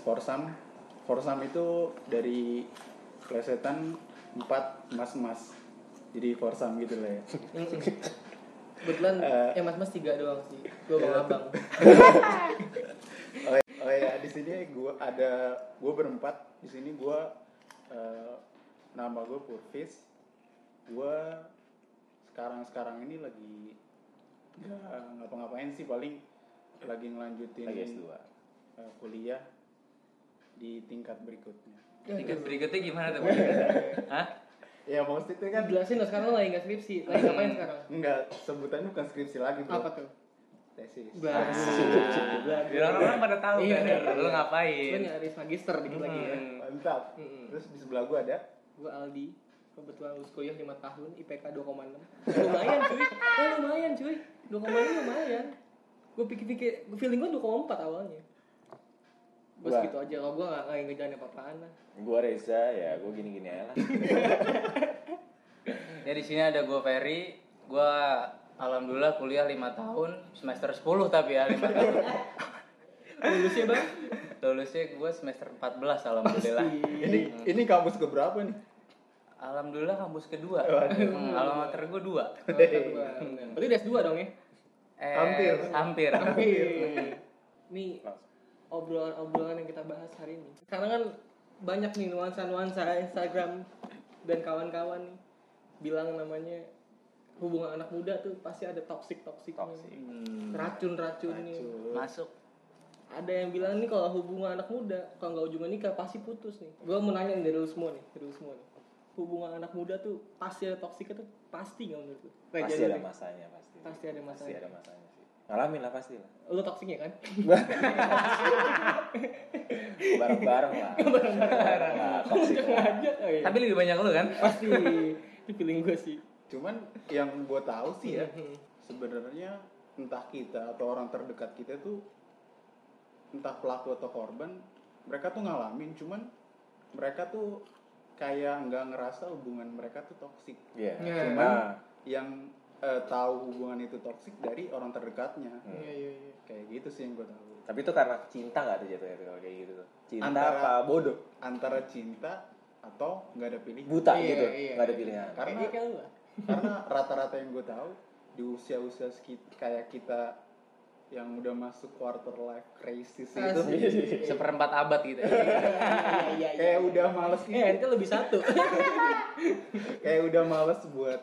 Forsam. Forsam itu dari plesetan empat mas-mas. Jadi Forsam gitu lah ya. Kebetulan Eh. eh mas mas tiga doang sih. Gue bang Iya. abang. Oh, ya- oh ya di sini gua ada gua berempat. Di sini gua eh, nama gue Purvis. Gua sekarang-sekarang ini lagi nggak ngapa-ngapain sih paling lagi ngelanjutin Lagi S2. eh, kuliah di tingkat berikutnya. Tingkat berikutnya gimana tuh? Hah? Ya maksudnya itu kan Jelasin dong sekarang lo lagi nggak skripsi. Lagi ngapain sekarang? enggak sebutannya bukan skripsi lagi bro. Apa tuh? Tesis. Bagus. Biar orang-orang pada tahu Iya, kan iya, lu iya. ngapain. Lo nyari magister dikit lagi ya. Hmm. Mantap. Mm-mm. Terus di sebelah gua ada Gue Aldi. Kebetulan lulus kuliah 5 tahun, IPK 2,6. Lumayan cuy. Oh, lumayan cuy. 2,6 lumayan. Gue pikir-pikir, feeling gue 2,4 awalnya. Gue Gua- segitu aja, kalau gue gak, gak ngejalan apa-apaan lah. Gua Reza, ya gua gini-gini aja lah. Ya di sini ada gue Ferry. Gue alhamdulillah kuliah 5 tahun, semester 10 tapi ya 5 tahun. Lulusnya bang? Lulusnya gue semester 14 alhamdulillah. ini ini kampus ke berapa nih? Alhamdulillah kampus kedua. Waduh. Hmm, alma mater gue dua. Oh. Berarti udah S2 dong ya? Eh, Hampir. Hampir. Hampir. Nih obrolan-obrolan yang kita bahas hari ini. Karena kan banyak nih nuansa-nuansa Instagram dan kawan-kawan nih bilang namanya hubungan anak muda tuh pasti ada toxic Toxic. Hmm, racun-racunnya Racun. masuk. ada yang bilang nih kalau hubungan anak muda kalau nggak ujungnya nikah pasti putus nih gue mau nanya nih dari lu semua nih dari lu semua nih hubungan anak muda tuh pasti ada toksiknya tuh pasti nggak menurut lu Pasti jadi ada masanya pasti. Pasti ada Pasti masanya. ada masanya. Ngalamin lah pasti lah. lu toksiknya kan Bareng-bareng lah. Bareng-bareng. Nah, toxic lah. ngajak oh iya. Tapi lebih banyak lu kan? pasti itu feeling gue sih Cuman yang gua tahu sih ya Mhm. sebenarnya entah kita atau orang terdekat kita tuh entah pelaku atau korban mereka tuh ngalamin cuman mereka tuh kayak nggak ngerasa hubungan mereka tuh toksik Iya. Iya. Cuman Nah, yang eh, tahu hubungan itu toksik dari orang terdekatnya Hmm. iya iya iya kayak gitu sih yang gue tahu tapi itu karena cinta nggak tuh jatuhnya tuh kalau kayak gitu tuh. Cinta Antara- apa bodoh? antara cinta atau nggak ada pilihan Buta Iya, gitu. iya. Nggak ada pilihan. Karena- Kayak kayak lu lah karena rata-rata yang gue tahu di usia-usia kayak kita yang udah masuk quarter life crisis itu Asik. Seperempat abad gitu. iya iya iya kayak udah males eh gitu ente lebih satu kayak udah males buat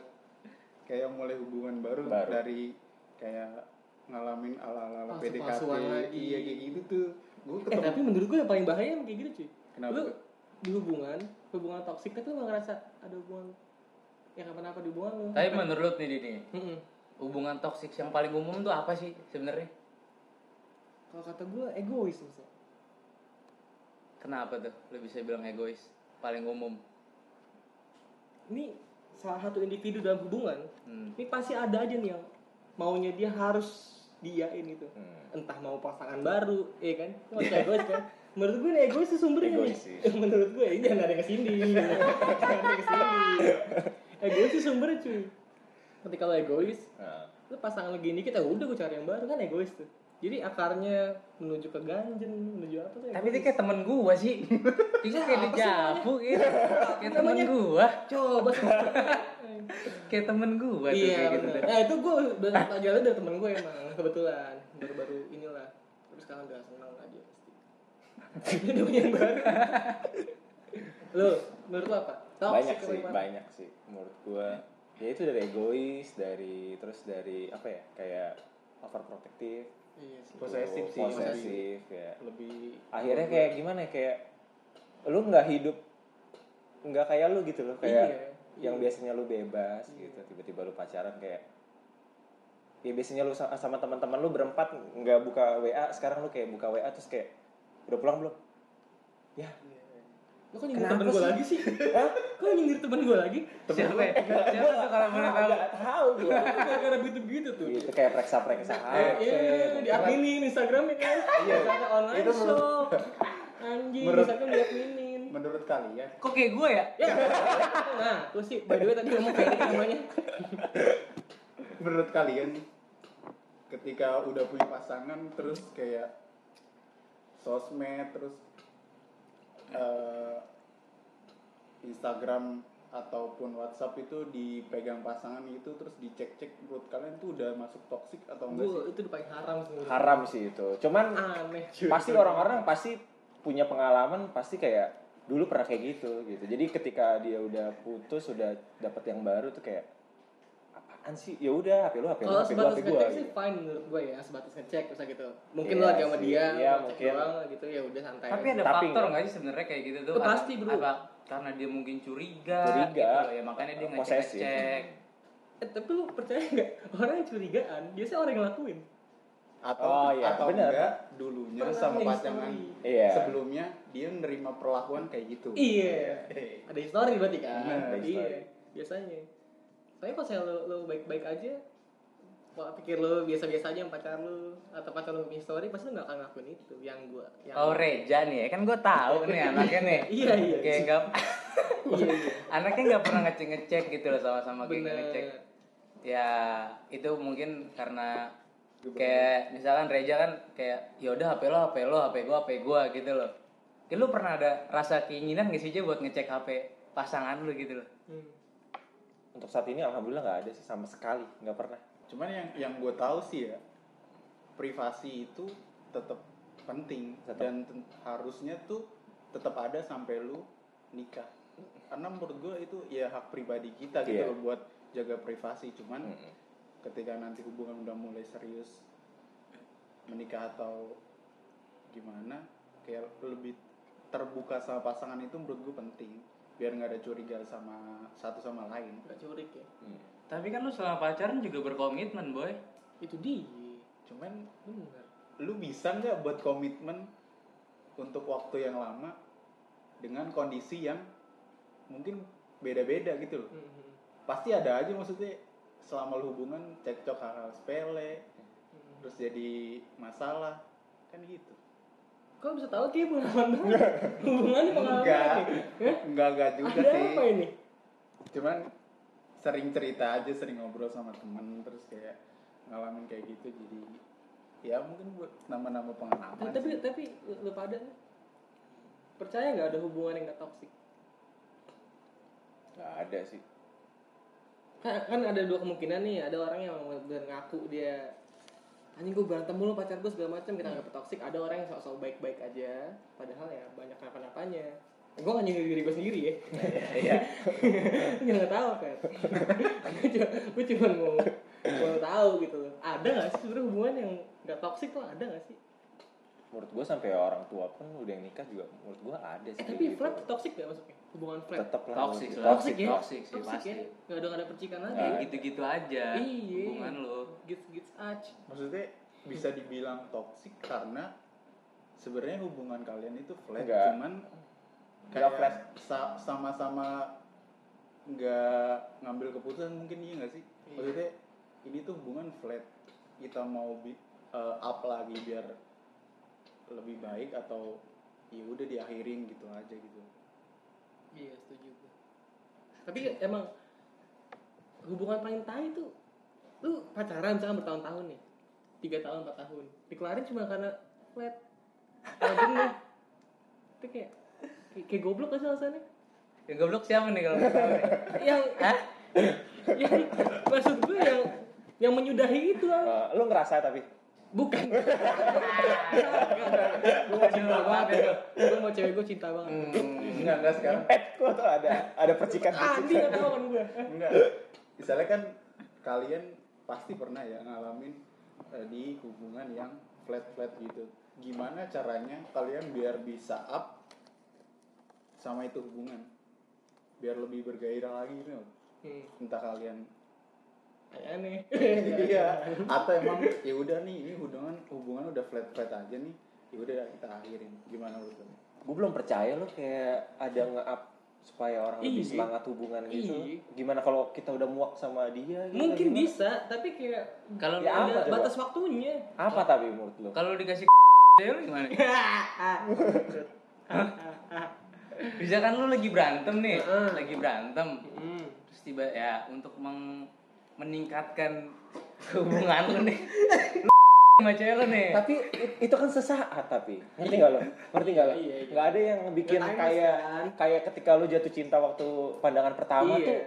kayak mulai hubungan baru, Baru. dari kayak ngalamin ala-ala Palsu- PDKT lagi. iya kayak gitu tuh gue eh tapi menurut gue yang paling bahaya emang kayak gitu cuy Kenapa lu tuh? di hubungan hubungan toksik tapi lu ngerasa ada hubungan yang kenapa di hubungan lu Tapi menurut nih Dini, hubungan toksik yang paling umum tuh apa sih sebenarnya? kalau kata gue egois misalnya Kenapa tuh? Lu bisa bilang egois? Paling umum. ini salah satu individu dalam hubungan Hmm. ini pasti ada aja nih yang maunya dia harus diain gitu. Hmm. entah mau pasangan baru ya kan? Itu masih egois kan? Menurut gue nih egois itu sumbernya Egois nih sih. menurut gue ini jangan ada yang ke sini. Jangan ada yang ke sini. Egois itu sumbernya cuy. Ketika lo egois Nah, lu pasangan lagi ini kita udah gue cari yang baru kan egois tuh jadi akarnya menuju ke ganjen menuju apa tuh Tapi dia kayak temen gua sih. Dia kayak Siapa sih dijabu gitu. Kayak temen gua. coba sih. Kayak temen gua tuh iya kayak gitu. nah itu gue pelajaran dari temen gue emang kebetulan baru-baru inilah tapi sekarang udah senang aja pasti udah punya yang baru lo menurut lo apa Toxic banyak sih, banyak sih menurut gua. Ya itu dari egois, dari terus dari apa ya? Kayak overprotective, iya sih Posesif sih, posesif ya. lebih Akhirnya kayak gimana ya? Kayak lu nggak hidup nggak kayak lu gitu loh, kayak Iya, yang iya. biasanya lu bebas gitu, tiba-tiba lu pacaran kayak ya biasanya lu sa- sama teman-teman lu berempat nggak buka WA, sekarang lu kayak buka WA terus kayak udah pulang belum? Ya, lo kan nyindir temen gue sih? lagi sih kok nyindir temen gue lagi Siapa? ya? Siapa tuh kalau boleh tahu? nggak tahu gua. gara-gara begitu-begitu tuh Gitu kayak preksa-preksa HP. Iya, di adminin Instagramnya kan. Iya, online Itu shop. Anjing, Instagram di adminin. menurut kalian Kok kayak gua ya? Ya. Nah, tuh sih by the way tadi ngomong kayak namanya. menurut kalian ketika udah punya pasangan terus kayak sosmed terus eh, Instagram ataupun WhatsApp itu dipegang pasangan itu terus dicek-cek menurut kalian tuh udah masuk toxic atau enggak sih? itu udah paling haram sih. haram sih itu cuman. Aneh. pasti orang-orang pasti punya pengalaman pasti kayak dulu pernah kayak gitu gitu jadi ketika dia udah putus udah dapet yang baru tuh kayak apaan sih ya udah HP lu HP lu Kalau HP gua sebatas HP gua ngecek sih gitu. fine menurut gue ya, sebatas ngecek bisa gitu. Mungkin Iya lo lagi sama dia, iya, lo cek mungkin. doang gitu ya udah santai. Tapi ada Tapi faktor nggak- sih sebenarnya kayak gitu tuh? Pasti, bro. Apa karena dia mungkin curiga, Curiga. gitu loh, ya makanya dia Posesif. ngecek-ngecek. Eh, tapi lu percaya nggak orang yang curigaan biasanya orang yang ngelakuin. Atau Oh, iya, atau bener. enggak dulunya Pernah sama pasangan. Iya. sebelumnya dia menerima perlakuan kayak gitu. Iya. Eh, Ada histori berarti kan? Iya. Biasanya. Soalnya kalau saya lo, lo baik-baik aja, Wah, pikir lo biasa-biasa aja sama pacar lo atau pacar lo punya story pasti lo gak akan ngelakuin itu yang gua yang Oh Reja nih, ya kan gue tahu nih anaknya nih. Iya, iya. Kayak nggak, iya iya anaknya nggak pernah ngecek ngecek gitu loh sama-sama kayak ngecek. Ya itu mungkin karena kayak misalkan Reja kan kayak ya udah HP lo HP lo HP gua HP gua gitu loh. Kayak lu pernah ada rasa keinginan gak sih aja buat ngecek HP pasangan lu gitu loh? Hmm. Untuk saat ini alhamdulillah nggak ada sih sama sekali nggak pernah Cuman yang yang gue tahu sih ya privasi itu tetap penting Tetep. dan ten- harusnya tuh tetap ada sampai lu nikah. Karena menurut gue itu ya hak pribadi kita gitu Iya. loh buat jaga privasi. Cuman Mm-mm. ketika nanti hubungan udah mulai serius menikah atau gimana kayak lebih terbuka sama pasangan itu menurut gue penting biar nggak ada curiga sama satu sama lain Gak curik ya Hmm. Tapi kan lu selama pacaran juga berkomitmen boy. itu dia cuman bener lu bisa nggak buat komitmen untuk waktu yang lama dengan kondisi yang mungkin beda-beda gitu loh Mhm. pasti ada aja maksudnya selama lu hubungan cekcok hal-hal sepele Mhm. terus jadi masalah kan gitu kok bisa tahu kayak pengalaman? Hubungannya pengalaman enggak. Hah? enggak enggak juga ada sih. apa ini? Cuman sering cerita aja sering ngobrol sama temen terus kayak ngalamin kayak gitu jadi ya mungkin buat nama-nama pengalaman Tapi- tapi sih. tapi lu, pada percaya nggak ada hubungan yang nggak toksik nggak ada sih. Kan, kan ada dua kemungkinan nih ada orang yang ngaku dia anjing gue berantem mulu pacar gue segala macam kita nggak toksik ada orang yang sok-sok baik-baik aja padahal ya banyak kenapa-napanya gue nggak nyindir diri gue sendiri ya. Iya Gue nggak tahu kan gue cuma gue cuma mau mau tahu gitu loh. Ada nggak sih sebenarnya hubungan yang nggak toksik tuh? Ada nggak sih? Menurut gue sampai orang tua pun udah yang nikah juga menurut gue ada sih eh, tapi gitu. flat toksik nggak masuknya hubungan flat? Tetap lah. Toxic gitu. lah. toxic ya toxic sih, toxic pasti. ya nggak ada nggak ada percikan lagi. Kayak gitu-gitu aja iya. hubungan lu. Gits gits ach maksudnya bisa dibilang toksik karena sebenarnya hubungan kalian itu flat Enggak. cuman Enggak kayak flat. sa- sama-sama nggak ngambil keputusan mungkin iya nggak sih Iya. maksudnya ini tuh hubungan flat kita mau bi- eh, up lagi biar lebih baik atau ya udah diakhirin gitu aja gitu Iya setuju. Tapi emang hubungan paling tai itu lu pacaran misalkan bertahun-tahun nih. Tiga tahun empat tahun. Dikelarin cuma karena flat. Kalau jenuh itu kayak kayak, goblok gak sih alasannya? Yang goblok siapa nih kalau nih? yang Hah? yang maksud gue yang yang menyudahi itu ah. Eh, lu ngerasa tapi? Bukan. Gue mau cinta banget. gue mau cewek gue cinta banget. Hmm. enggak enggak sekarang. Eh kok tuh ada ada percikan Andi nggak tahu kan gue enggak. Misalnya kan kalian pasti pernah ya ngalamin eh, di hubungan yang flat flat gitu. Gimana caranya kalian biar bisa up sama itu hubungan? Biar lebih bergairah lagi gitu. Hmm, entah kalian aneh. Iya. Atau emang ya udah nih ini hubungan hubungan udah flat flat aja nih. Ya udah kita akhirin. Gimana lu? Tuh gue belum percaya lo kayak ada nge-up supaya orang lebih Iya. semangat hubungan gitu Iya. gimana kalau kita udah muak sama dia gitu, mungkin gimana? bisa tapi kayak Kalau Ya, ada apa coba? batas waktunya apa tapi menurut lo kalau dikasih ya gimana? Bisa kan lu lagi berantem nih, lagi berantem. hmm. Terus tiba ya untuk meng- meningkatkan hubungan lu nih. Sama cewek lo nih. tapi it- itu kan sesaat tapi ngerti nggak lo ngerti nggak lo Iya, iya. nggak ada yang bikin Nggak kayak kan? kayak ketika lo jatuh cinta waktu pandangan pertama Iya. tuh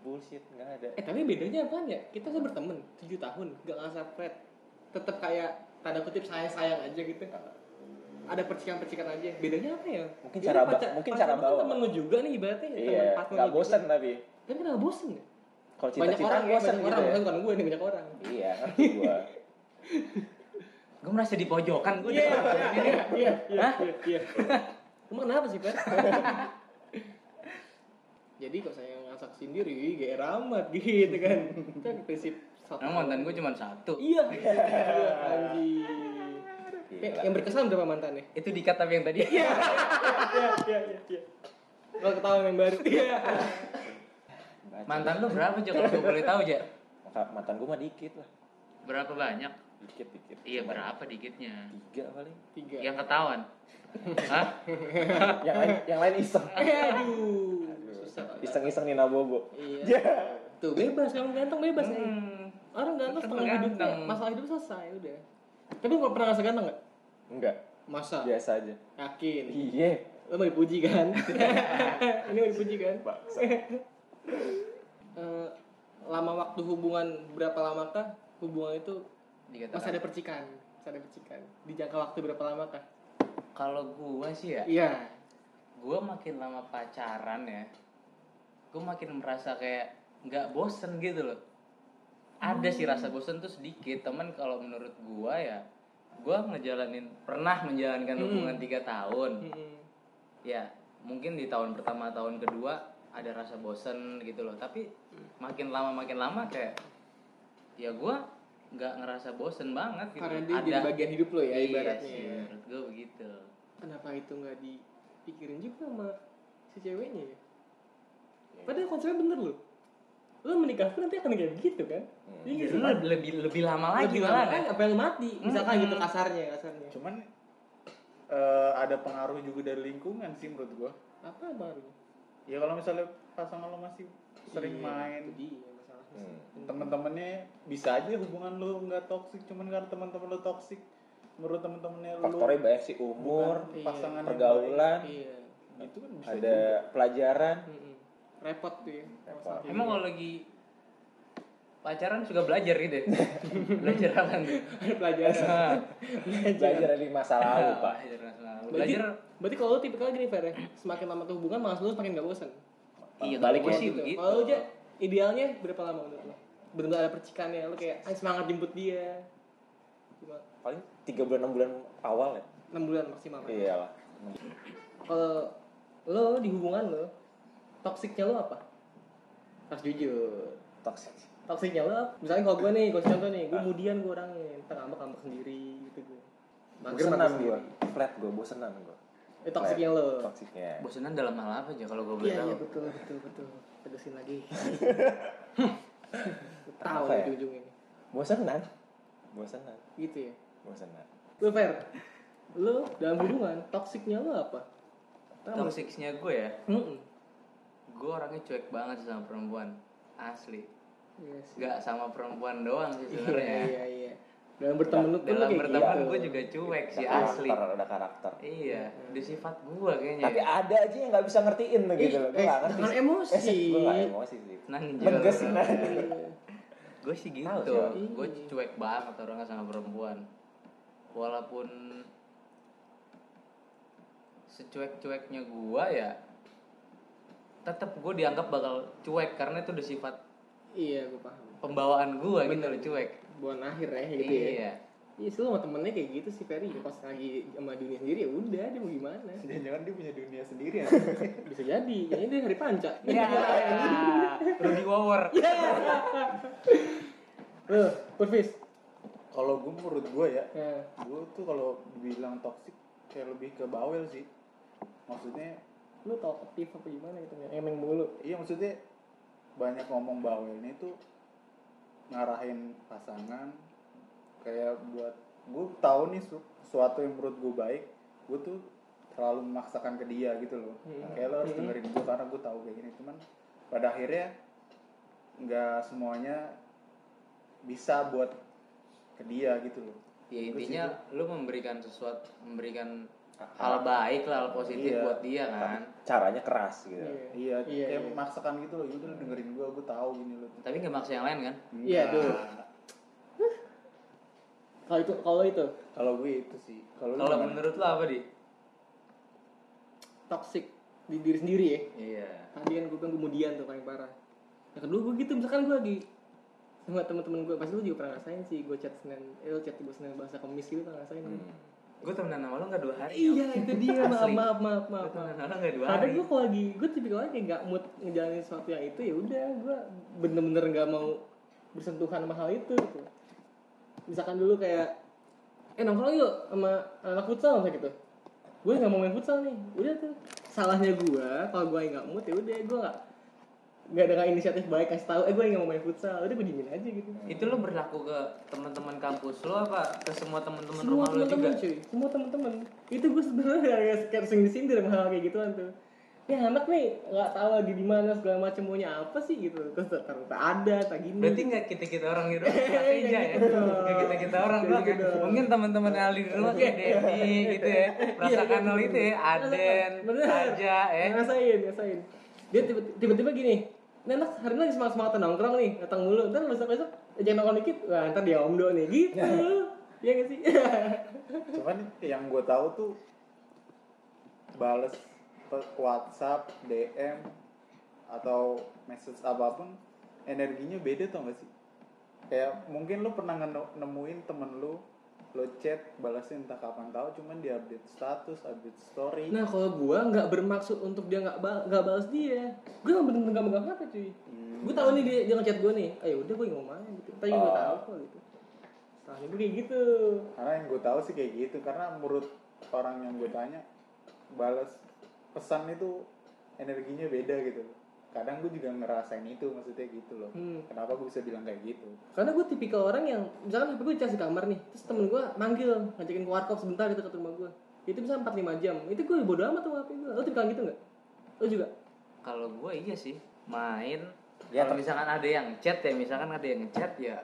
bullshit nggak ada Eh tapi bedanya apa ya? Kita kan berteman 7 tahun, gak ngerasa flat. Tetap kayak tanda kutip sayang-sayang aja gitu. Ada percikan-percikan aja. Bedanya apa ya? Mungkin Ya, cara pacar- mungkin pacar cara kan bawa. temen lu juga nih ibaratnya. iya partner nggak bosan tapi Tapi kenapa bosen ya? kalau orang ya, bosan banyak gitu orang. ya. Bukan gue nih, banyak orang. iya ngerti gua Gue merasa di pojokan gue. Iya, iya, iya, iya, Hah? iya, iya. Emang kenapa sih, Pak? Jadi kalau saya ngasak sendiri, gak amat gitu kan. Itu kan prinsip satu. Emang mantan gue cuma satu. Iya. Iya, anjing. Gila. yang berkesan berapa mantannya? Itu dikat tapi yang tadi. Iya, iya, iya, iya. Kalau ketawa yang baru. Iya. Mantan lu berapa Jo kalau gue boleh tahu Ja? Mantan gua mah dikit lah Berapa banyak? Dikit dikit Iya Cuma berapa dikitnya? tiga paling Tiga. Yang ketahuan. Hah? yang lain yang lain iseng aduh. Susah. iseng-iseng Nina Bobo Iya. Tuh bebas kamu ganteng bebas nih. Hmm. Orang ganteng setengah hidupnya, ganteng. masalah hidup selesai udah. Tapi lu pernah ngerasa ganteng gak? enggak Masa? biasa aja Yakin? iya Lo mau dipuji kan? Ini mau dipuji kan? Eh, lama waktu hubungan berapa lamakah hubungan itu Dikatakan. masih ada percikan masih ada percikan di jangka waktu berapa lamakah Kalau gua sih ya, iya gua makin lama pacaran ya, gua makin merasa kayak nggak bosen gitu loh. Ada sih rasa bosen tuh sedikit, teman kalau menurut gua ya, gua ngejalanin pernah menjalankan Hmm. hubungan tiga tahun. Mm-mm. Ya mungkin di tahun pertama, tahun kedua ada rasa bosen gitu loh. Tapi makin lama makin lama kayak, ya gua nggak ngerasa bosen banget gitu. karena dia jadi bagian hidup lo ya Iya ibaratnya sih, ya. menurut gua begitu. kenapa itu nggak dipikirin juga sama si ceweknya ya? Padahal konsepnya bener loh. Lo menikah pun nanti akan kayak begitu kan? Iya Lu sih? lebih lebih lama lagi lebih malah kan? apa yang mati? Misalkan gitu kasarnya kasarnya. Cuman eh, ada pengaruh juga dari lingkungan sih menurut gua. Apa baru? Ya kalau misalnya pasangan lo masih sering Iya, main itu dia temen-temennya bisa aja hubungan lo nggak toksik cuman karena teman-teman lo toksik menurut temen-temennya lo faktornya banyak sih umur Iya, pasangan yang pergaulan iya itu kan bisa ada pelajaran Mm-mm. repot tuh ya Repot. Emang kalau lagi pacaran suka belajar gitu ya? belajar apa tuh? pelajaran belajar dari masa lalu pak Belajar masa lalu. berarti, Belajar berarti kalau lu tipikal gini Fer ya semakin lama tuh hubungan malas lu semakin gak bosan iya balik sih gitu. begitu. kalau lu aja idealnya berapa lama menurut lo benar ada percikannya lu kayak "Ay, semangat jemput dia. Cuma paling tiga bulan enam bulan awal ya? Enam bulan maksimal. Kan? iyalah. Kalau lo di hubungan lo toksiknya lo apa? Harus jujur. Toxic toksiknya lo apa? misalnya kalau gue nih gue contoh nih gue kemudian gue orangnya ntar ngambek ngambek sendiri gitu gue Mager bosenan gue sendiri. flat gue bosenan gue itu toksiknya lo. toksiknya. Bosenan dalam hal apa aja kalau gue boleh iya tahu? iya betul betul betul. Tegasin lagi tahu Apa nih ya? ujung-ujungnya bosenan bosenan gitu ya bosenan lo fair lo dalam hubungan toksiknya lo apa? Toksiknya gue ya, Mm-mm. gue orangnya cuek banget sama perempuan. Asli. Iya sih. Gak sama perempuan doang sih Iya sebenarnya. iya iya. Dalam berteman lu Dalam kayak berteman gitu. gue juga cuek sih asli. karakter ada karakter Iya, di sifat gue kayaknya. tapi ada aja yang nggak bisa ngertiin tuh gitu loh gue eh, nggak ngerti jangan sih. emosi. eh, gue nggak emosi sih Nanjil. Ngegas sih, nah. gue sih gitu gue cuek banget orangnya sama perempuan walaupun secuek-cueknya gue ya tetap gue dianggap bakal cuek karena itu udah sifat Iya, gue paham. pembawaan gue gitu loh cuek Buan akhir ya gitu ya. iya Iya, sih lu sama temennya kayak gitu sih Ferry. Pas lagi sama dunia sendiri ya udah dia mau gimana. jangan-jangan dia punya dunia sendiri ya Bisa jadi. Kayaknya dia hari panca. ya Rudy Wawer Loh, Purvis. kalau gue menurut gue ya Ya. gue tuh kalau dibilang toksik kayak lebih ke bawel sih maksudnya Lu talkative apa gimana gitu ya? Emeng mulu. iya maksudnya banyak ngomong bawelnya itu ngarahin pasangan kayak buat gue tahu nih su- sesuatu yang menurut gue baik gue tuh terlalu memaksakan ke dia gitu loh Hmm. kayak lo harus Hmm. dengerin gue karena gue tahu kayak gini cuman pada akhirnya nggak semuanya bisa buat ke dia gitu loh ya intinya lu memberikan sesuatu memberikan hal baik lah hal positif Iya. buat dia kan caranya keras gitu iya Iya, kayak iya. memaksakan gitu loh yaudah lu dengerin gua gua tahu gini loh tapi nggak maksa yang lain kan Iya, dulu. Kalau itu kalau itu kalau gue itu sih kalau lu kalau gimana? menurut lu apa di toxic di diri sendiri ya. iya Tadi kan gue bilang kemudian tuh paling parah. Yang kedua gue gitu, misalkan gue lagi sama teman-teman gue, pasti lu juga pernah ngerasain sih, gue chat senin, eh lu chat gue senin bahasa kemis gitu pernah ngerasain. kan? Gue temenan sama lu nggak dua hari Iya itu dia, maaf Asli. maaf maaf gue maaf. temenan maaf. sama lu nggak dua hari gue kalau lagi, gue tipikalnya kayak gak mood ngejalanin sesuatu yang itu ya udah gue bener-bener gak mau bersentuhan sama hal itu gitu. Misalkan dulu kayak, eh nongkrong yuk sama anak futsal misalnya gitu. Gue gak mau main futsal nih, udah tuh. Salahnya gue, kalau gue gak mood ya udah gue gak nggak ada inisiatif baik kasih tahu eh gue nggak mau main futsal. Udah gue diemin aja gitu. Itu lu berlaku ke teman-teman kampus lu apa ke semua teman-teman rumah lu juga? teman-teman cuy. Semua teman-teman. Itu gue sebenarnya kayak kayak sering disindir sama hal kayak gituan tuh. Ya anak nih nggak tahu lagi di mana segala macam maunya apa sih gitu. Terus tak ada tak gini. Berarti nggak kita kita orang gitu, Iya, aja ya. gitu. Nggak kita kita orang Kayak doang gitu ya. Mungkin teman-teman Ali di rumah kayak Denny gitu ya. Merasakan Iya, hal itu ya. Aden, aja eh. ngerasain ngerasain dia tiba- tiba-tiba gini Anak hari ini lagi semangat semangat nongkrong nih datang mulu. Ntar besok besok jangan nongkrong dikit. Wah ntar dia omdo nih gitu. Iya gak sih? Cuman yang gue tahu tuh bales pe- WhatsApp DM atau message apa pun energinya beda tau gak sih? Kayak mungkin lu pernah nemuin temen lu lo chat balasnya entah kapan tahu cuman di update status update story Nah kalau gua nggak bermaksud untuk dia nggak bal nggak balas dia, gua nggak bener-bener nggak megang HP cuy. Hmm. Gua tahu nih dia dia ngechat gua nih, ayo udah gua mau main gitu. Gua Oh. tahu kok gitu. Salahnya gua kayak gitu. karena yang gue tahu sih kayak gitu karena menurut orang yang gue tanya balas pesan itu energinya beda gitu kadang gue juga ngerasain itu maksudnya gitu loh Hmm. kenapa gue bisa bilang kayak gitu Karena gua tipikal orang yang misalkan HP gua dicas di kamar nih, terus temen gua manggil ngajakin ke warkop sebentar gitu ke rumah gua. Itu bisa 4 5 jam. Itu gua bodo amat sama HP gua. Lo tipikal gitu nggak? Lo juga? Kalau gue iya sih main. Ya, kalau misalkan ada yang chat ya, misalkan ada yang chat ya.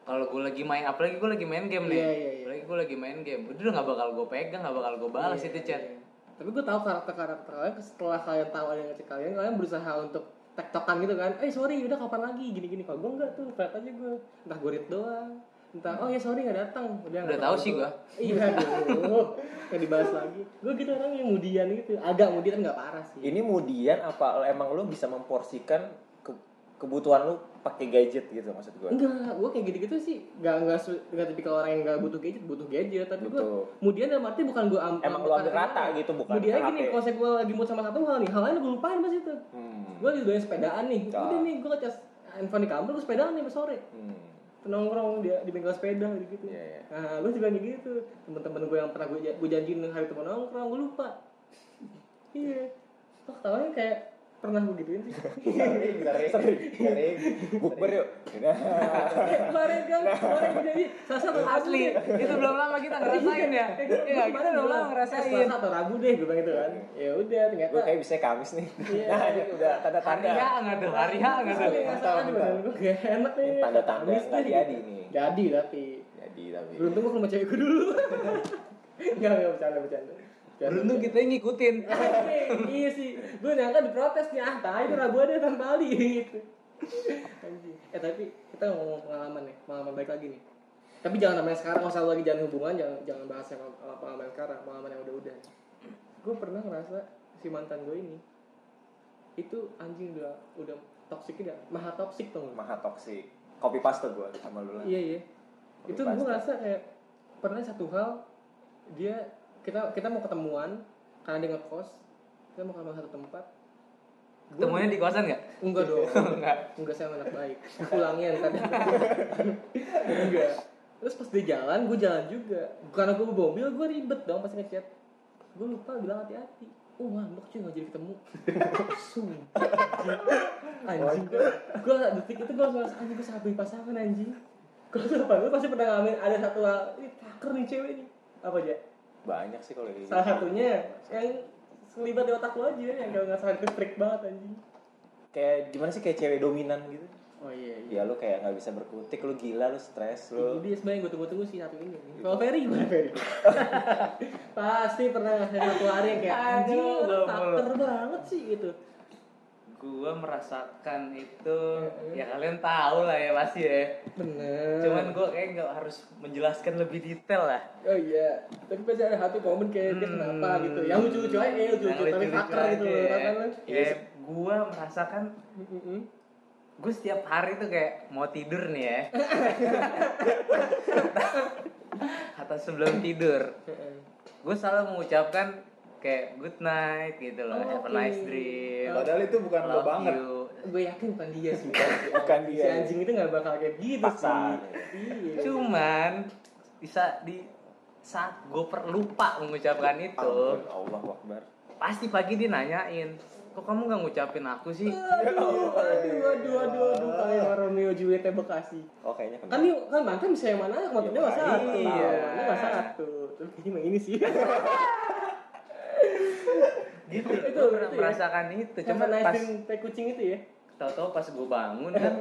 Kalau gue lagi main, apalagi gue lagi main game nih. Iya, iya, iya. Apalagi gue lagi main game, udah nggak bakal gue pegang, nggak bakal gue balas Iya, itu chat. iya. Tapi gue tahu karakter-karakter kalian setelah kalian tahu ada yang ngecek kalian, kalian berusaha untuk tektokan gitu kan. Eh sorry, udah kapan lagi gini-gini. Kalau gue enggak tuh, flat aja gue. Entah gue read doang. Entah, oh ya sorry nggak datang. Udah, Udah nggak tahu sih gua. Iya, aduh. Nggak dibahas lagi. Gue gitu orang yang mudian gitu. Agak mudian nggak parah sih. ini kemudian apa emang lu bisa memporsikan kebutuhan lu pakai gadget gitu maksud gue Enggak, gue kayak gitu-gitu sih. Enggak, enggak, enggak tipikal orang yang enggak butuh gadget, butuh gadget. Tapi gue, kemudian dalam arti bukan gue am Emang lu ambil rata gitu, bukan Kemudian gini, kalau saya gue lagi mood sama satu hal nih Hal lain gue lupain pas itu. Hmm. Gue lagi doyan sepedaan nih. Ah. Udah nih, gue ngecas handphone di kamar, gue sepedaan nih sore. Hmm. Nongkrong di, di bengkel sepeda gitu Iya, iya. Nah, gue juga kayak gitu. Temen-temen gue yang pernah gue, gue janjiin hari itu mau nongkrong, gue lupa. Iya. Kok ketawanya kayak pernah gue gituin sih sering sering sering bukber yuk. Eh, kemarin kan, kemarin gue jadi Salah satu Asli, itu belum lama kita ngerasain ya. Iya, kita belum lama ngerasain. Selasa atau Rabu deh gue bilang gitu kan. Ya udah ternyata. gue kayak bisa Kamis nih Iya. nah ini udah Hari nggak tuh, hari H nggak tuh. Tapi ngerasaan di badan gue gak enak nih. Ini tanda-tanda Kamis nggak nih. jadi nih. Jadi tapi. jadi tapi Beruntung gue rumah cewekku dulu. Enggak, enggak bercanda, bercanda. Beruntung kita yang ngikutin. Iya sih. Gue nyangka diprotes nih, ah tai itu Rabu ada tanpa Ali gitu. Anjing. Eh tapi kita ngomong pengalaman nih, pengalaman baik lagi nih. Tapi jangan namanya sekarang, kalau lagi jangan hubungan, jangan jangan bahas yang uh, pengalaman sekarang, pengalaman yang udah-udah. Gue pernah ngerasa si mantan gue ini itu anjing udah udah toksik udah maha toksik tuh maha toksik copy paste gue sama lu lah Iya iya. Copy Itu gue ngerasa kayak pernah satu hal dia kita kita mau ketemuan karena dia ngekos kita mau ketemu satu tempat. Ketemunya di kosan nggak? Enggak dong. Enggak. Enggak saya anak baik. Pulangnya ntar. Enggak. Terus pas dia jalan, gue jalan juga. Karena gue bawa mobil, gue ribet dong pas ngechat. Gue lupa bilang hati-hati. Oh ngambek cuy gak jadi ketemu. Sumpah. Anjing gue. Gue detik itu gue langsung anjing gue beli pasangan anjing. Apa? Gue pasti pernah ngalamin ada satu hal. Ini taker nih cewek nih. Apa aja? Banyak sih kalau gitu Salah satunya yang selibat di otak lo aja yang kalau nggak salah itu freak banget anjing. kayak gimana sih kayak cewek dominan gitu Oh iya ya iya. lu kayak nggak bisa berkutik lu gila lu stres lu Jadi sebenarnya gue tunggu-tunggu sih satu ini. Kalau Ferry gimana Ferry? Pasti pernah ngerasain satu hari yang kayak anjing gak takter banget sih gitu. Gua merasakan itu ya kalian tahu lah ya pasti ya. Bener. Cuman gua kayak nggak harus menjelaskan lebih detail lah. Oh iya, tapi pasti ada satu momen kayak dia kenapa gitu. Yang lucu-lucu aja, ya, lucu-lucu tapi hacker gitu loh, kan. Ya, gua merasakan Mm-mm. gue setiap hari tuh kayak mau tidur nih ya. Atau sebelum tidur, gue selalu mengucapkan kayak good night gitu loh, Oh, have a oke. nice dream. Padahal itu bukan lo banget. you. Gue yakin bukan dia sih. Bukan Si dia. anjing itu gak bakal kayak gitu sih. Iya. Cuman bisa di saat gue lupa mengucapkan itu, Allah Akbar pasti pagi dia nanyain, kok kamu nggak ngucapin aku sih? Aduh, aduh, aduh, aduh, aduh, kayak Romeo Julietnya Bekasi. oh kayaknya Kan nih, kan mantan bisa yang mana? Mantannya nggak satu. Iya. Ini nggak satu. Tapi kayaknya yang ini sih. Gitu. Itu, Gue pernah itu ya. merasakan itu. Cuma pas tai kucing itu ya. tahu-tahu pas gue bangun kan,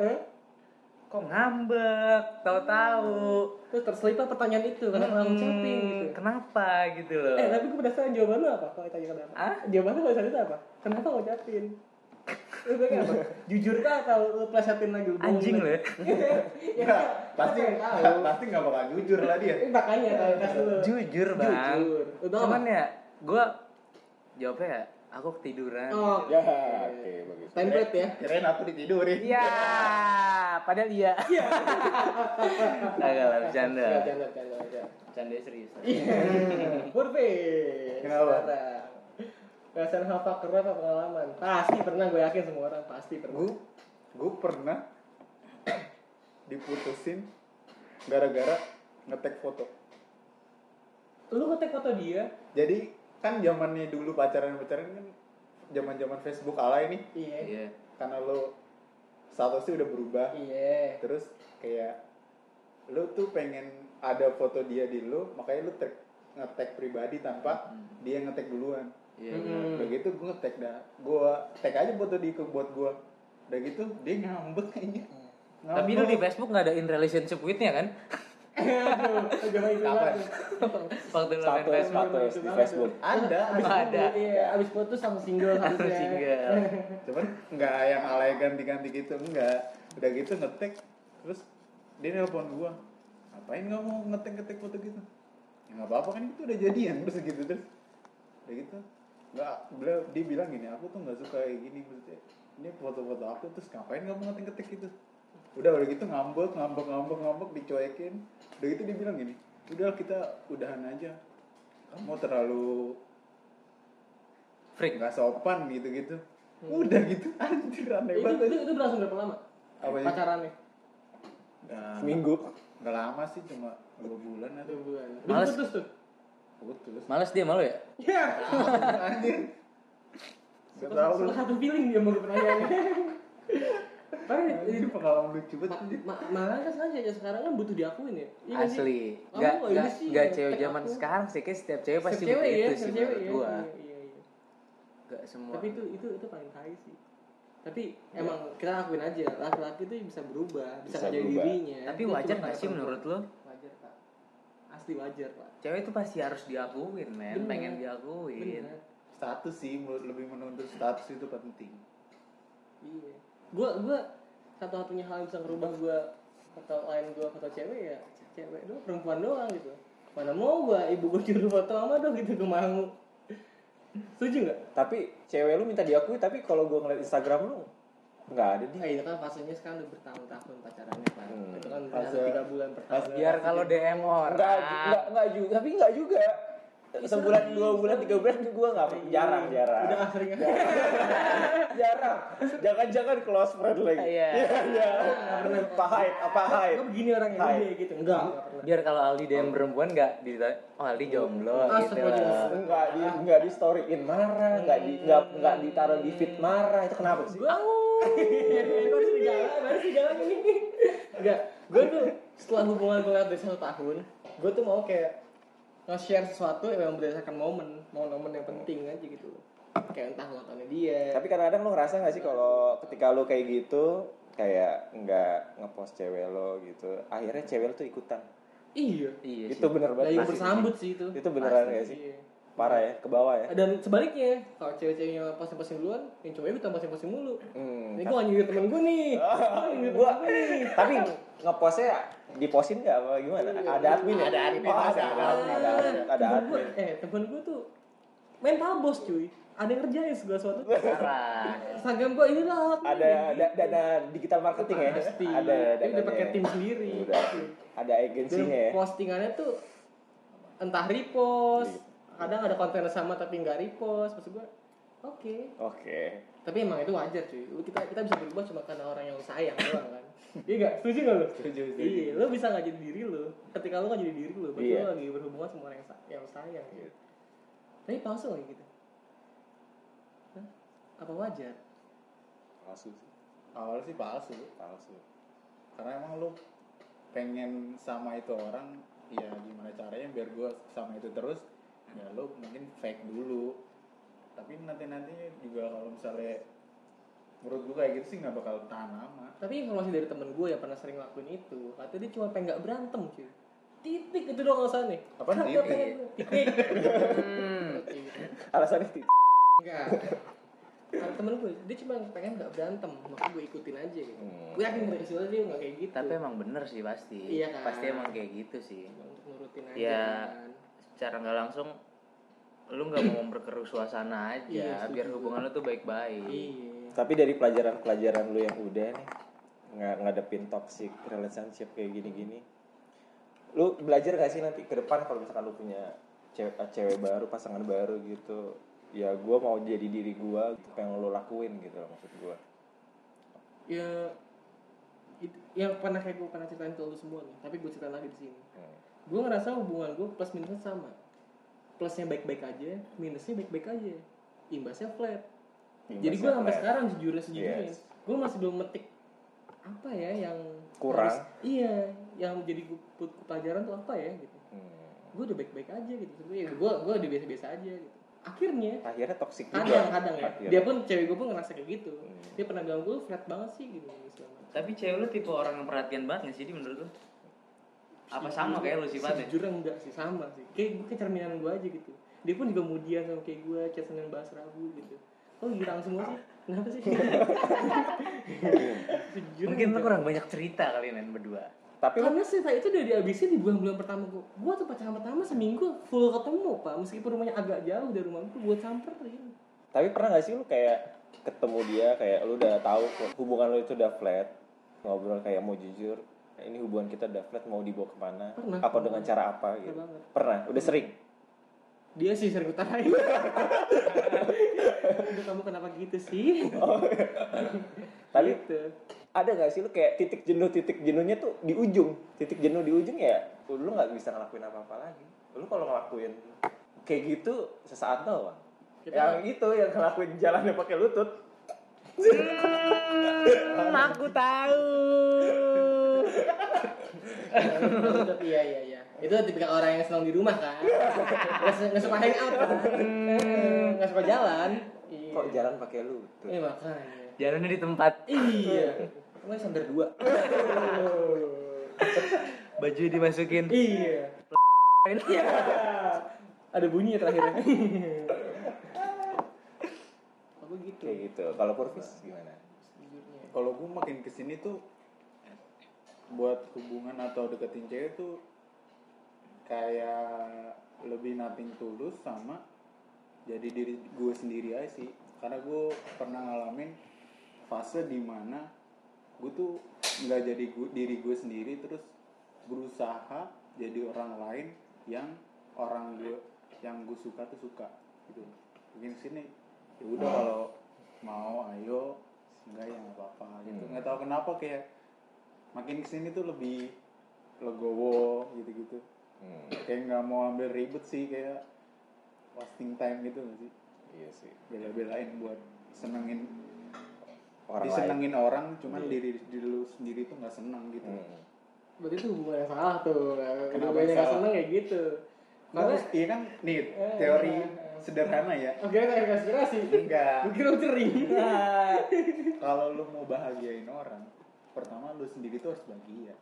kok ngambek, tahu-tahu. Terus terselipah pertanyaan itu kenapa nggak Hmm, ngucapin gitu. Kenapa gitu loh? Eh tapi gue penasaran jawaban lu apa kalau ditanya kenapa? Hah? Jawaban kalau ditanya itu apa? Kenapa ngucapin? Bilang apa? Jujur kah atau lu plesetin lagi? Anjing loh. ya, Enggak, pasti siapa yang tahu. pasti nggak bakal jujur lah dia. Eh, makanya kasih lu. Jujur bang. Jujur. Cuman ya, gue jawabnya ya, aku ketiduran. Oh, ya oke bagus template ya. Kirain aku ditidurin. Iya, padahal iya. Agak lah, bercanda. Enggak, jangan, jangan, jangan. Bercanda serius. Purvi. Kenapa? Sekarang. Perasaan hal fakir apa pengalaman? Pasti pernah gue yakin semua orang pasti pernah. Gue gue pernah diputusin gara-gara ngetek foto. Lu ngetek foto dia? Jadi kan zamannya dulu pacaran-pacaran kan zaman-zaman Facebook alay nih Iya. Iya. karena lo statusnya udah berubah Iya. terus kayak lo tuh pengen ada foto dia di lo makanya lo tag ngetek pribadi tanpa dia ngetek duluan Iya. Hmm. udah gitu gue ngetek dah gue tag aja foto di buat gue udah gitu dia ngambek kayaknya Tapi lu di Facebook nggak ada in relationship with-nya kan? Aduh, Kapan? Waktu lu main status Facebook. status di Facebook. ada Abis Ada. putus, Iya, abis putus sama single harusnya. Single. cuman nggak yang alay ganti-ganti gitu enggak udah gitu ngetek terus dia nelpon gua ngapain nggak mau ngetek-ngetek foto gitu? Ya nggak apa-apa kan itu udah jadian. Terus gitu terus. Udah gitu. Nggak beliau dia bilang gini aku tuh nggak suka kayak gini maksudnya. Ini foto-foto aku terus ngapain nggak mau ngetek-ngetek gitu udah udah gitu ngambek ngambek ngambek ngambek dicuekin udah gitu dia bilang gini udah kita udahan aja kamu terlalu Freak. nggak sopan gitu gitu udah gitu anjir aneh Itu, banget itu, itu berlangsung berapa lama? Apa ya? Pacarannya? Nggak- seminggu nggak lama sih cuma dua bulan atau Dua bulan. Males. putus tuh? putus Males dia malu ya? Ya. anjir nggak tahu Salah satu feeling dia mau pertanyaannya. Padahal ini pengalaman lucu Ma- banget ma- malah kan aja sekarang kan butuh diakuin ya. Iya nggak sih? Asli. Kamu Gak, nggak ini gak, sih, gak ngetek cewek zaman aku. sekarang sih, kayak setiap cewek pasti Setiap cewek ya, begitu sih setiap cewek menurut ya. gua. Iya, iya, iya. Gak semua. Tapi itu itu itu paling tai sih. Tapi emang kita akuin aja, laki-laki itu bisa berubah, bisa, Bisa menjadi berubah. dirinya. Tapi Itu wajar cuma gak sih menurut lo? Wajar pak. Asli wajar pak. Cewek itu pasti harus diakuin, men. Bener. Pengen diakuin. Bener. status sih menurut- lebih menuntut status itu penting Iya. Gua gua satu-satunya hal yang bisa ngerubah gua foto lain gua foto cewek ya cewek doang perempuan doang gitu. Mana mau gua ibu gua nyuruh foto sama dong gitu gua mau. Setuju nggak? tapi cewek lu minta diakui tapi kalau gua ngeliat Instagram lu nggak ada di Nah, itu kan fasenya sekarang udah bertahun-tahun pacarannya kan. Hmm. Itu kan Fase- fase tiga bulan pertama. Biar kalau DM orang. Enggak, enggak, enggak juga, tapi enggak juga. Sebulan, dua bulan, tiga bulan gue nggak jarang, jarang. Udah ah, sering jarang. Jangan-jangan close friend lagi. Iya. iya. Apa hype? Apa hype? Gue begini orangnya Hai. dia gitu. Enggak. Biar kalau Aldi DM perempuan nggak ditanya, oh Aldi jomblo gitu Astagfirullah. lah. Enggak di enggak di storyin marah, enggak di enggak enggak ditaruh di feed marah. Itu kenapa sih? Gue baru serigala, baru serigala ini. Enggak, gue tuh setelah hubungan gue dari satu tahun, gue tuh mau kayak nge-share sesuatu yang berdasarkan momen, momen yang penting aja gitu. Kayak entah ulang dia. Tapi kadang-kadang lu ngerasa gak sih kalau ketika lu kayak gitu kayak nggak ngepost cewek lo gitu akhirnya cewek lo tuh ikutan iya Iya itu bener banget Layu bersambut sih itu itu beneran Pasti. gak sih Iya. parah ya ke bawah ya dan sebaliknya kalau cewek-ceweknya posting-posting duluan yang cowoknya ikutan posting-posting mulu hmm. ini gue nyindir temen gue nih nyindir temen gua nih tapi ngepostnya dipostin nggak apa gimana? Ada admin ya? Ada admin, oh, ada ada admin. Ada ada Temen gua, admin. eh temen gue tuh mental bos cuy. Ada yang kerjain segala sesuatu. Parah. Instagram gue ini lah. Ada ada dana digital marketing ya? Pasti. Ada dia udah pakai tim sendiri. Udah. ada agensinya ya? postingannya tuh entah repost. Kadang ada konten sama tapi nggak repost. Maksud gue oke. Oke tapi emang itu wajar cuy. Kita kita bisa berubah cuma karena orang yang sayang doang kan? Iya gak setuju gak lu? Setuju, iya lu bisa nggak jadi diri lu. Ketika lu nggak jadi diri lu berarti Iya. lu lagi berhubungan sama orang yang, sa- yang sayang gitu. Tapi palsu lagi gitu? Hah? apa wajar? Palsu sih. Awal sih palsu. Palsu. Karena emang lu pengen sama itu orang ya gimana caranya biar gua sama itu terus ya lu mungkin fake dulu tapi nanti nanti juga kalau misalnya menurut gua kayak gitu sih nggak bakal tahan lama. Tapi informasi dari temen gue yang pernah sering lakuin itu katanya dia cuma pengen nggak berantem cuy. Titik itu doang alasannya. Apaan Kagak titik? pengen- titik. Hmm. alasannya itu enggak. Ada temen gue dia cuma pengen nggak berantem makanya gue ikutin aja gitu. Hmm. gue yakin dari situ dia nggak kayak gitu. Tapi emang bener sih pasti. Iya kan? pasti emang kayak gitu sih. Untuk nurutin aja ya kan. secara nggak langsung lu nggak mau memperkeruh suasana aja Iya, biar hubungan lu tuh baik-baik. Iya. Tapi dari pelajaran-pelajaran lu yang udah nih nggak ngadepin toxic relationship kayak gini-gini lu belajar gak sih nanti ke depan kalau misalkan lu punya cewek, cewek baru pasangan baru gitu? Ya gue mau jadi diri gue gitu, apa yang lu lakuin gitu loh maksud gue ya itu yang pernah kayak gue pernah ceritain ke lu semua nih tapi gue ceritain lagi di sini. Hmm. gue ngerasa hubungan gue plus minusnya sama plusnya baik-baik aja minusnya baik-baik aja. Imbasnya flat. Jadi gue sampai sekarang jujurnya sejujurnya. Yes. gue masih belum metik apa ya yang Kurang. harus- iya yang jadi gue pelajaran tuh apa ya gitu. Hmm. gue udah baik-baik aja gitu. Sebenarnya gue gue udah biasa-biasa aja gitu. Akhirnya akhirnya toxic juga. Kadang-kadang ya Akhirnya. dia pun cewek gue pun ngerasa kayak gitu. Hmm. dia pernah bilang gue flat banget sih gitu tapi cewek lu tipe orang yang perhatian banget gak sih di menurut lu apa sama kayak lu sifatnya Sejujurnya enggak sih sama sih. Kayak gue kecerminan gue aja gitu. Dia pun juga mudian sama kayak gue, chat Senin bahas Rabu gitu. Oh girang semua sih. Kenapa sih? Sejujurnya mungkin lu enggak. kurang banyak cerita kali nen berdua tapi Karena cerita itu udah dihabisin di bulan-bulan pertama gue. Gue tuh pacaran pertama seminggu full ketemu pak. Meskipun rumahnya agak jauh dari rumah gue, gue samperin. tapi pernah gak sih lu kayak ketemu dia kayak lu udah tahu hubungan lu itu udah flat ngobrol kayak mau jujur ini hubungan kita udah flat mau dibawa ke mana Pernah. apa dengan cara apa Pernah gitu banget. pernah udah sering Dia sih sering utarain. Udah kamu kenapa gitu sih? tapi gitu. ada gak sih lu kayak titik jenuh titik jenuhnya tuh di ujung titik jenuh di ujung ya lu nggak bisa ngelakuin apa apa lagi lu kalau ngelakuin kayak gitu sesaat doang Kita- yang itu yang ngelakuin jalannya pakai lutut Hmm, aku tahu iya iya iya. Itu tipikal orang yang senang di rumah kan. Nggak su- nggak suka hang out kan. Nggak suka jalan. Iya. kok jalan pakai lutut Eh makanya. jalannya di tempat Iya. Kamu sampai dua. baju dimasukin iya. Iya. Ada bunyi ya terakhirnya. Aku gitu. kayak gitu kalau Purvis gimana Sejujurnya. kalau gue makin ke sini tuh buat hubungan atau deketin cewek tuh kayak lebih nating tulus sama jadi diri gue sendiri aja sih. Karena gue pernah ngalamin fase di mana gue tuh nggak jadi gu- diri gue sendiri terus berusaha jadi orang lain yang orang gue yang gue suka tuh suka gitu. Mungkin sini ya udah kalau mau ayo enggak ya nggak apa-apa gitu. Hmm. nggak tahu kenapa kayak makin ke sini tuh lebih legowo gitu-gitu hmm, kayak nggak mau ambil ribet sih kayak wasting time gitu nggak sih iya sih bela-belain buat senengin orang disenengin orang cuman Iya. diri diri lu sendiri tuh nggak seneng lain gitu Hmm. Berarti itu hubungan yang salah tuh. Banyak salah? seneng kayak gitu. Karena Terus, iya kan nih Eh, teori eh, eh. sederhana ya Oke, kayak konspirasi. enggak Gue kira cering. kalau lu mau bahagiain orang pertama lu sendiri tuh harus bahagia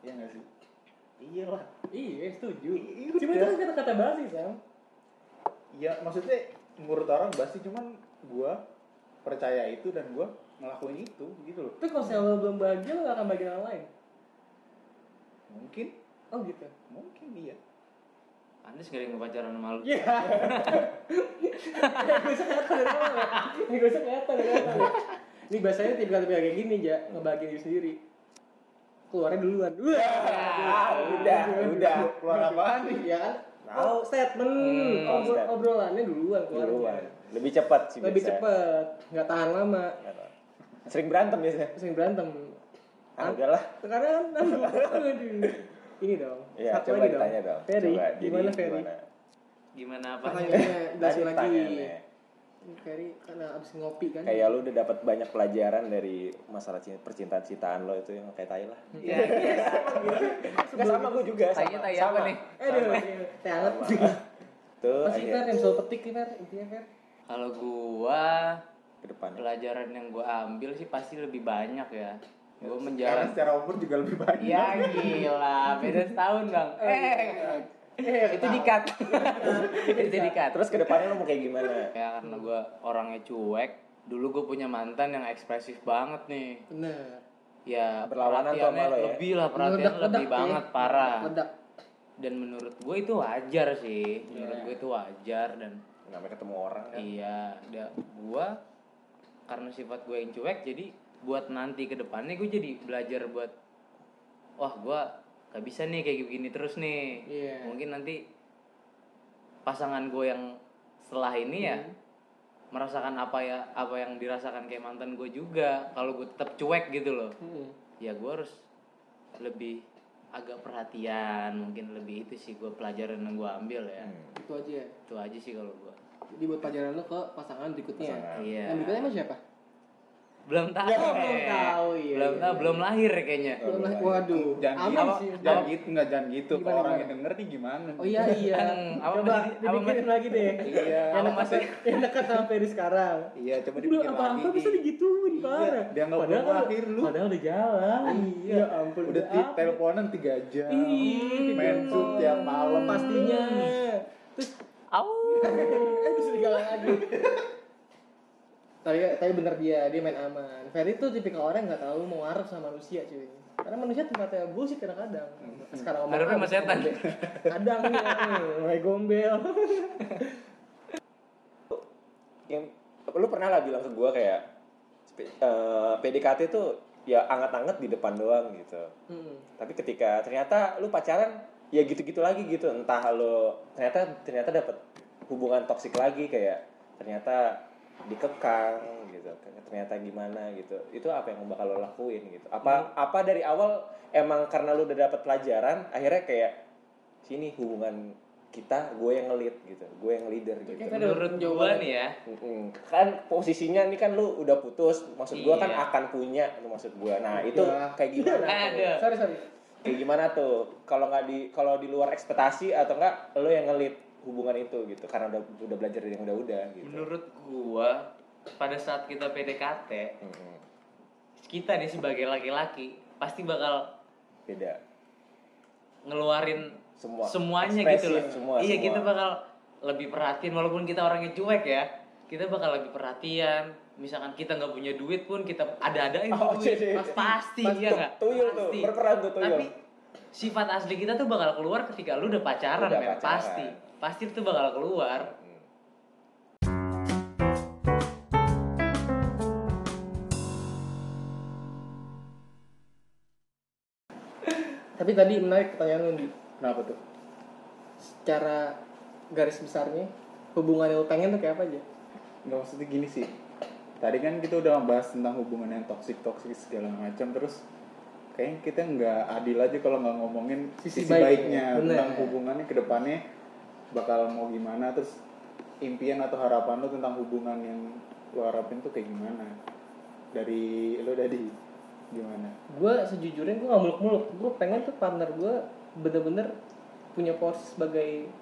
iya nggak sih iya lah Iya, setuju. Iya, Cuma itu kan kata-kata basi, Sam. iya maksudnya menurut orang pasti cuman gua percaya itu dan gua ngelakuin itu gitu loh Tapi kalau misalnya lo belum bahagia, lo gak akan bahagia orang lain. mungkin Oh gitu. mungkin iya Andes gak ada yang pacaran sama lu Iya. Gue usah kelihatan dari ya. Ini gue usah kelihatan dari ya. Ini bahasanya tipikal-tipikal kayak gini, Ja. Ngebahagiain diri sendiri. Keluarnya duluan. Wah. Ah, udah, udah. keluar apaan nih Ya kan? Tahu. Oh, statement. Hmm, Obrol- statement. obrolannya duluan keluarnya. Duluan. Lebih cepat sih Lebih biasanya. cepet. Nggak tahan lama. Sering berantem biasanya. Sering berantem. Ah, udahlah. Sekarang kan, aduh. Ini dong. Iya, Satu coba lagi ditanya dong. Ferry, Coba, gimana Ferry? gimana? Gimana apa? Pertanyaannya jelasin lagi. Ferry karena abis ngopi kan. Kayak lu udah dapat banyak pelajaran dari masalah cinta, percintaan cintaan lo itu yang kayak tai lah. Ya, Nggak sama gue juga. Sama, tai sama. apa nih? Eh, teh hangat. Tuh, Masih Fer yang selalu petik nih Fer, intinya Fer. Kalau gua ke depan. pelajaran yang gua ambil sih pasti lebih banyak ya. Gua karena menjalani secara umur juga lebih banyak Ya gila, beda setahun bang. Eh, Eh, itu dikat. itu dikat. Terus ke depannya lo mau kayak gimana? Ya karena gua orangnya cuek. Dulu gue punya mantan yang ekspresif banget nih. Bener. Ya Berlawanan tuh sama perhatiannya lo ya? lebih lah perhatian Meledak-ledak lebih ya. banget parah. Ledak. Dan menurut gue itu wajar sih. Menurut Iya. gue itu wajar dan Namanya ketemu orang kan. Iya, da, gua karena sifat gue yang cuek jadi buat nanti ke depannya gue jadi belajar buat wah gua gak bisa nih kayak begini terus nih. Iya. Mungkin nanti pasangan gue yang setelah ini ya Hmm. merasakan apa ya apa yang dirasakan kayak mantan gue juga. Kalau gue tetap cuek gitu loh. Hmm. Ya gue harus lebih agak perhatian mungkin lebih itu sih gue pelajaran yang gue ambil ya Hmm. Itu aja. itu aja sih kalau gue Jadi buat pelajaran lo ke pasangan berikutnya. Pasangan. iya Yang berikutnya emang siapa? Belum tahu Ya, belum tahu, iya, belum iya, tahu iya. belum lahir kayaknya Belum lah. Waduh. jangan Aman gitu sih. jangan gitu nggak jangan gitu Gimana, kalau orang gimana? yang denger nih gimana Oh iya iya. Apa Coba dipikirin lagi deh. iya Yang masih- yang dekat sama Ferry sekarang. iya coba Lu dibikin apa apa lagi bisa digituin Iya, parah. dia nggak Padahal belum lahir, lu. Padahal udah jalan. iya Ya ampun. udah teleponan tiga jam main zoom tiap malam pastinya. Terus Au. eh bisa digalang lagi. Tapi tapi bener dia dia main aman. Ferry tuh tipikal orang nggak tahu mau ngarep sama manusia cuy. Karena manusia tempatnya bullshit kadang-kadang. Sekarang ngomong Ngarepnya A, sama setan. Kadang nih, mulai gombel. Yang lu pernah lah bilang ke gua kayak eh, PDKT tuh ya anget-anget di depan doang gitu. Hmm. Tapi ketika ternyata lu pacaran ya gitu-gitu lagi gitu. Entah lu ternyata ternyata dapat hubungan toksik lagi kayak ternyata dikekang gitu. Ternyata gimana gitu. Itu apa yang bakal lo lakuin gitu. Apa apa dari awal emang karena lu udah dapat pelajaran akhirnya kayak sini hubungan kita gue yang ngelit gitu. Gue yang leader gitu. Ada Menurut jawaban. nih ya, kan posisinya ini kan lu udah putus maksud gua kan Iya. akan punya lu maksud gua nah itu Ya. kayak gimana? Ada. Sorry sorry. kayak gimana tuh kalau nggak di kalau di luar ekspektasi atau enggak lu yang ngelit hubungan itu gitu karena udah udah belajar dari yang udah-udah gitu menurut gua pada saat kita PDKT, Mm-mm. kita nih sebagai laki-laki pasti bakal beda ngeluarin Semua. semuanya gitu loh. semua, iya, semua. kita bakal lebih perhatian walaupun kita orangnya cuek ya. Kita bakal lebih perhatian. Misalkan kita nggak punya duit pun kita ada-adain Oh, duit. jadi- Pas- pasti Pas- iya nggak? tuyul tuh, Pasti. berperan tuh tuyul. Tapi sifat asli kita tuh bakal keluar ketika lu udah pacaran, Udah men. pacaran. pasti. Pasti itu bakal keluar. Mm. Tapi tadi menarik pertanyaan lu Di. kenapa tuh Secara garis besarnya hubungan yang lu pengen tuh kayak apa aja? nggak maksudnya gini sih tadi kan kita udah ngebahas tentang hubungan yang toksik toksik segala macam terus kayaknya kita nggak adil aja kalau nggak ngomongin Sisi sisi, baiknya. baiknya Bener. tentang hubungannya ke depannya bakal mau gimana terus impian atau harapan lo tentang hubungan yang lo harapin tuh kayak gimana dari lo dari gimana Gue sejujurnya gue gak muluk-muluk. Gue pengen tuh partner gue bener-bener punya porsi sebagai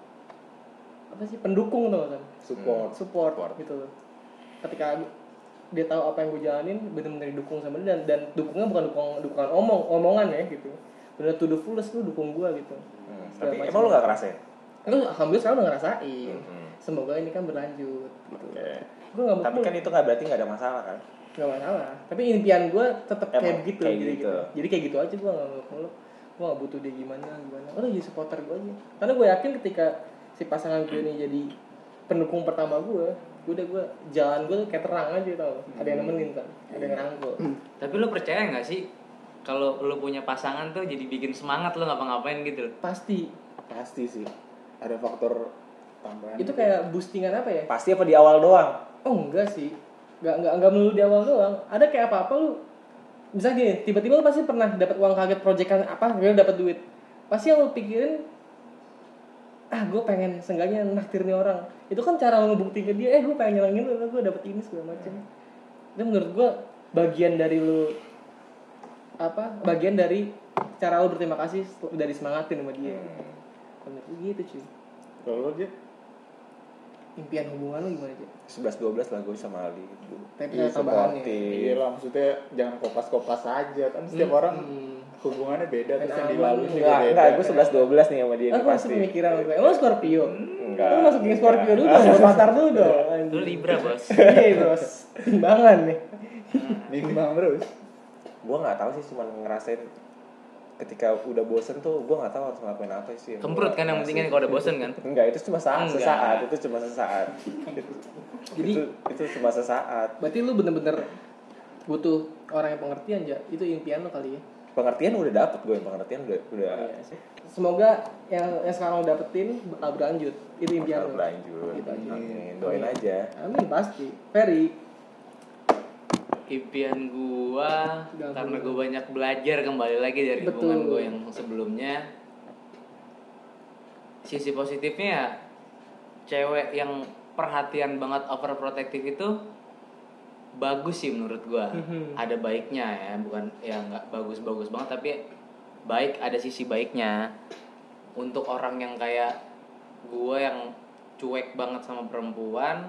apa sih pendukung tuh kan support support gitu loh ketika dia tahu apa yang gue jalanin bener-bener didukung sama dia dan dan dukungnya bukan dukung dukungan omong omongan ya gitu. Bener to the fullest lu dukung gue gitu. Hmm, Segala tapi macam. emang lu gak ngerasain? Lu alhamdulillah sekarang udah ngerasain. Hmm. semoga ini kan berlanjut gitu. Oke. gue nggak tapi kan itu nggak berarti nggak ada masalah kan? Nggak masalah. Tapi impian gue tetap kayak begitu kayak jadi gitu. jadi kayak gitu aja gue nggak muluk gue nggak butuh dia gimana gimana. Udah jadi supporter gue aja. Karena gue yakin ketika si pasangan gue ini jadi pendukung pertama gue udah gue jalan gue tuh kayak terang aja tau. Ada yang nemenin kan ada yang rangkul Tapi lu percaya nggak sih kalau lu punya pasangan tuh jadi bikin semangat lu ngapa-ngapain gitu? Pasti. Pasti sih. Ada faktor tambahan itu kayak boostingan apa ya? Pasti apa di awal doang? Oh enggak sih. Nggak nggak nggak melulu di awal doang. Ada kayak apa apa lu misalnya gini tiba-tiba lu pasti pernah dapat uang kaget proyekan apa lu dapat duit. Pasti yang lu pikirin ah gue pengen seenggaknya naktir nih orang. Itu kan cara ngebuktiin ke dia eh gue pengen nyelangin lu gue dapet ini segala macam itu menurut gue bagian dari lu apa bagian dari cara lu berterima kasih dari semangatin sama dia. Menurut gue gitu cuy. Kalau lo dia impian hubungan lu gimana cuy 11 12 lah gue sama Ali tapi Iya, supportive. iya lah maksudnya jangan kopas-kopas aja. Kan setiap orang Hmm. Hubungannya beda terus yang aman. dilalui juga Enggak, beda enggak, gue 11 12 nih sama dia Aku pasti. pemikiran gue. Emang Scorpio? Enggak. Lu masuk geng Scorpio dulu dong, buat patar dulu dong. Lu Libra, Bos. Iya, bos. Timbangan nih. nimbang terus Gue nggak tahu sih cuma ngerasain ketika udah bosen tuh gue nggak tahu harus ngelakuin apa sih. Kemprut kan yang penting kan kalau udah bosen kan. Enggak, itu cuma saat, Enggak. sesaat, itu cuma sesaat. Jadi- itu, itu cuma sesaat. Berarti lu bener-bener butuh orang yang pengertian aja. Itu impian lu kali ya. Pengertian udah dapet gue, pengertian udah udah Iya. Semoga yang yang sekarang lu dapetin bakal berlanjut. Itu impian bakal lu. berlanjut. Gitu aja. Amin. Doain aja. Amin pasti. Ferry. Impian gua karena gua banyak belajar kembali lagi dari Betul. hubungan gua yang sebelumnya. Sisi positifnya ya cewek yang perhatian banget overprotective itu bagus sih menurut gua. Mhm. Ada baiknya ya, bukan ya nggak bagus-bagus banget tapi baik ada sisi baiknya. Untuk orang yang kayak gua yang cuek banget sama perempuan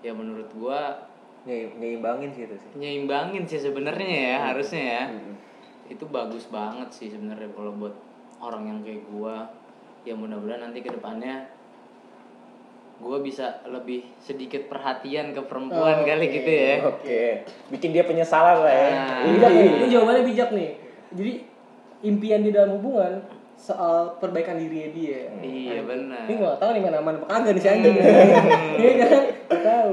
ya menurut gua Nyei- Nyimbangin sih itu sih. nyimbangin sih sebenarnya ya harusnya ya Mm-mm. itu bagus banget sih sebenarnya kalau buat orang yang kayak gua ya mudah-mudahan nanti ke gua bisa lebih sedikit perhatian ke perempuan Oke. kali gitu ya Oke, bikin dia penyesalan lah ya. Nah. Ini bijak nih. Ini jawabannya bijak nih. Jadi impian di dalam hubungan soal perbaikan dirinya dia. iya benar Ini gak tau nih main aman apa kagak nih si anjing. Iya kan? Tahu.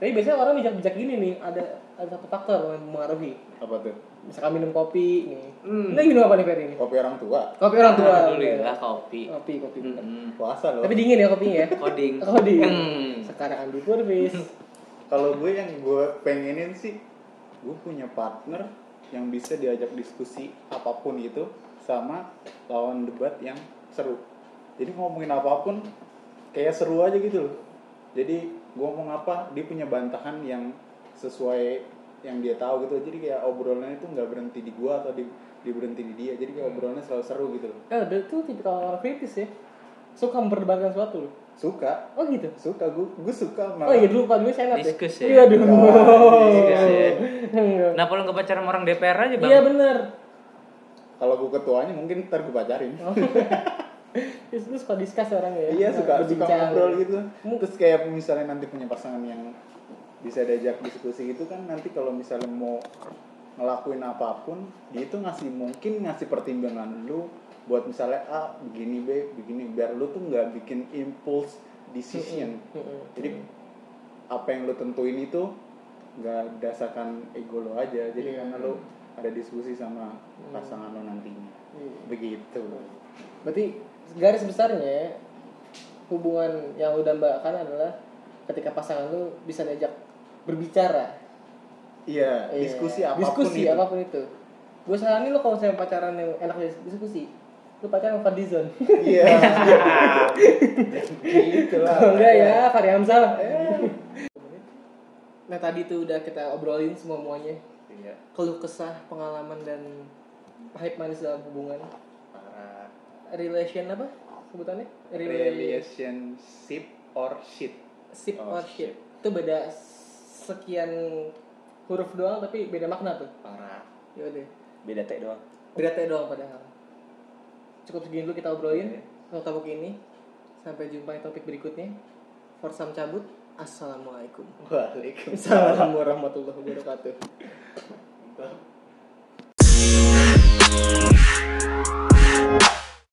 Tapi biasanya orang bijak-bijak gini nih, ada ada satu faktor yang mempengaruhi. apa tuh Misalkan minum kopi nih. Hmm. Ini minum apa nih Ferry ini? kopi orang tua Kopi orang tua. alhamdulillah kopi Kopi, kopi. Hmm, puasa loh Tapi dingin ya kopinya ya. coding Coding. Hmm. Sekarang Andi Purvis. kalau gue yang gue pengenin sih gue punya partner yang bisa diajak diskusi apa pun itu sama lawan debat yang seru jadi ngomongin apa pun kayak seru aja gitu loh jadi gue ngomong apa dia punya bantahan yang sesuai yang dia tahu gitu jadi kayak obrolannya itu nggak berhenti di gua atau di, di berhenti di dia jadi kayak obrolannya selalu seru gitu loh Eh, dia tuh tipikal orang kritis ya. Suka memperdebatkan sesuatu loh. suka Oh gitu. suka gue gue suka Oh iya dulu Pak gue senat ya. Diskus ya. Iya dulu. Diskus ya. Kenapa lu nggak pacaran sama orang DPR aja bang Iya bener. kalau gue ketuanya mungkin ntar gue pacarin Oh. Terus suka discuss orangnya ya? Iya suka suka Berbincang. ngobrol gitu. Terus kayak misalnya nanti punya pasangan yang bisa diajak diskusi gitu kan nanti kalau misalnya mau ngelakuin apa pun dia itu ngasih mungkin ngasih pertimbangan lu buat misalnya A begini B begini biar lu tuh nggak bikin impulse decision. Jadi apa yang lu tentuin itu nggak berdasarkan ego lo aja. Jadi Iya. karena lu ada diskusi sama pasangan lo nantinya. Iya. Begitu. Berarti garis besarnya hubungan yang lu dambakan adalah ketika pasangan lu bisa diajak berbicara. Iya, Iya. diskusi apa pun diskusi itu. apa pun itu. Gue saranin lu kalau misalnya pacaran yang enak diskusi, lu pacaran sama Fadlizon. Iya. gitu lah. Kalau enggak ya, Fahri Hamzah. Nah tadi tuh udah kita obrolin semua muanya Iya. keluh kesah, pengalaman dan pahit manis dalam hubungan. Relation apa sebutannya? Relationship or shit. Sip Oh, or shit. Itu beda sekian huruf doang tapi beda makna tuh. Parah. Ya udah. Beda T doang. Beda T doang padahal. Cukup segini dulu kita obrolin untuk topik ini. Sampai jumpa di topik berikutnya. Forsam cabut. Assalamualaikum. Waalaikumsalam. Assalamualaikum warahmatullahi wabarakatuh.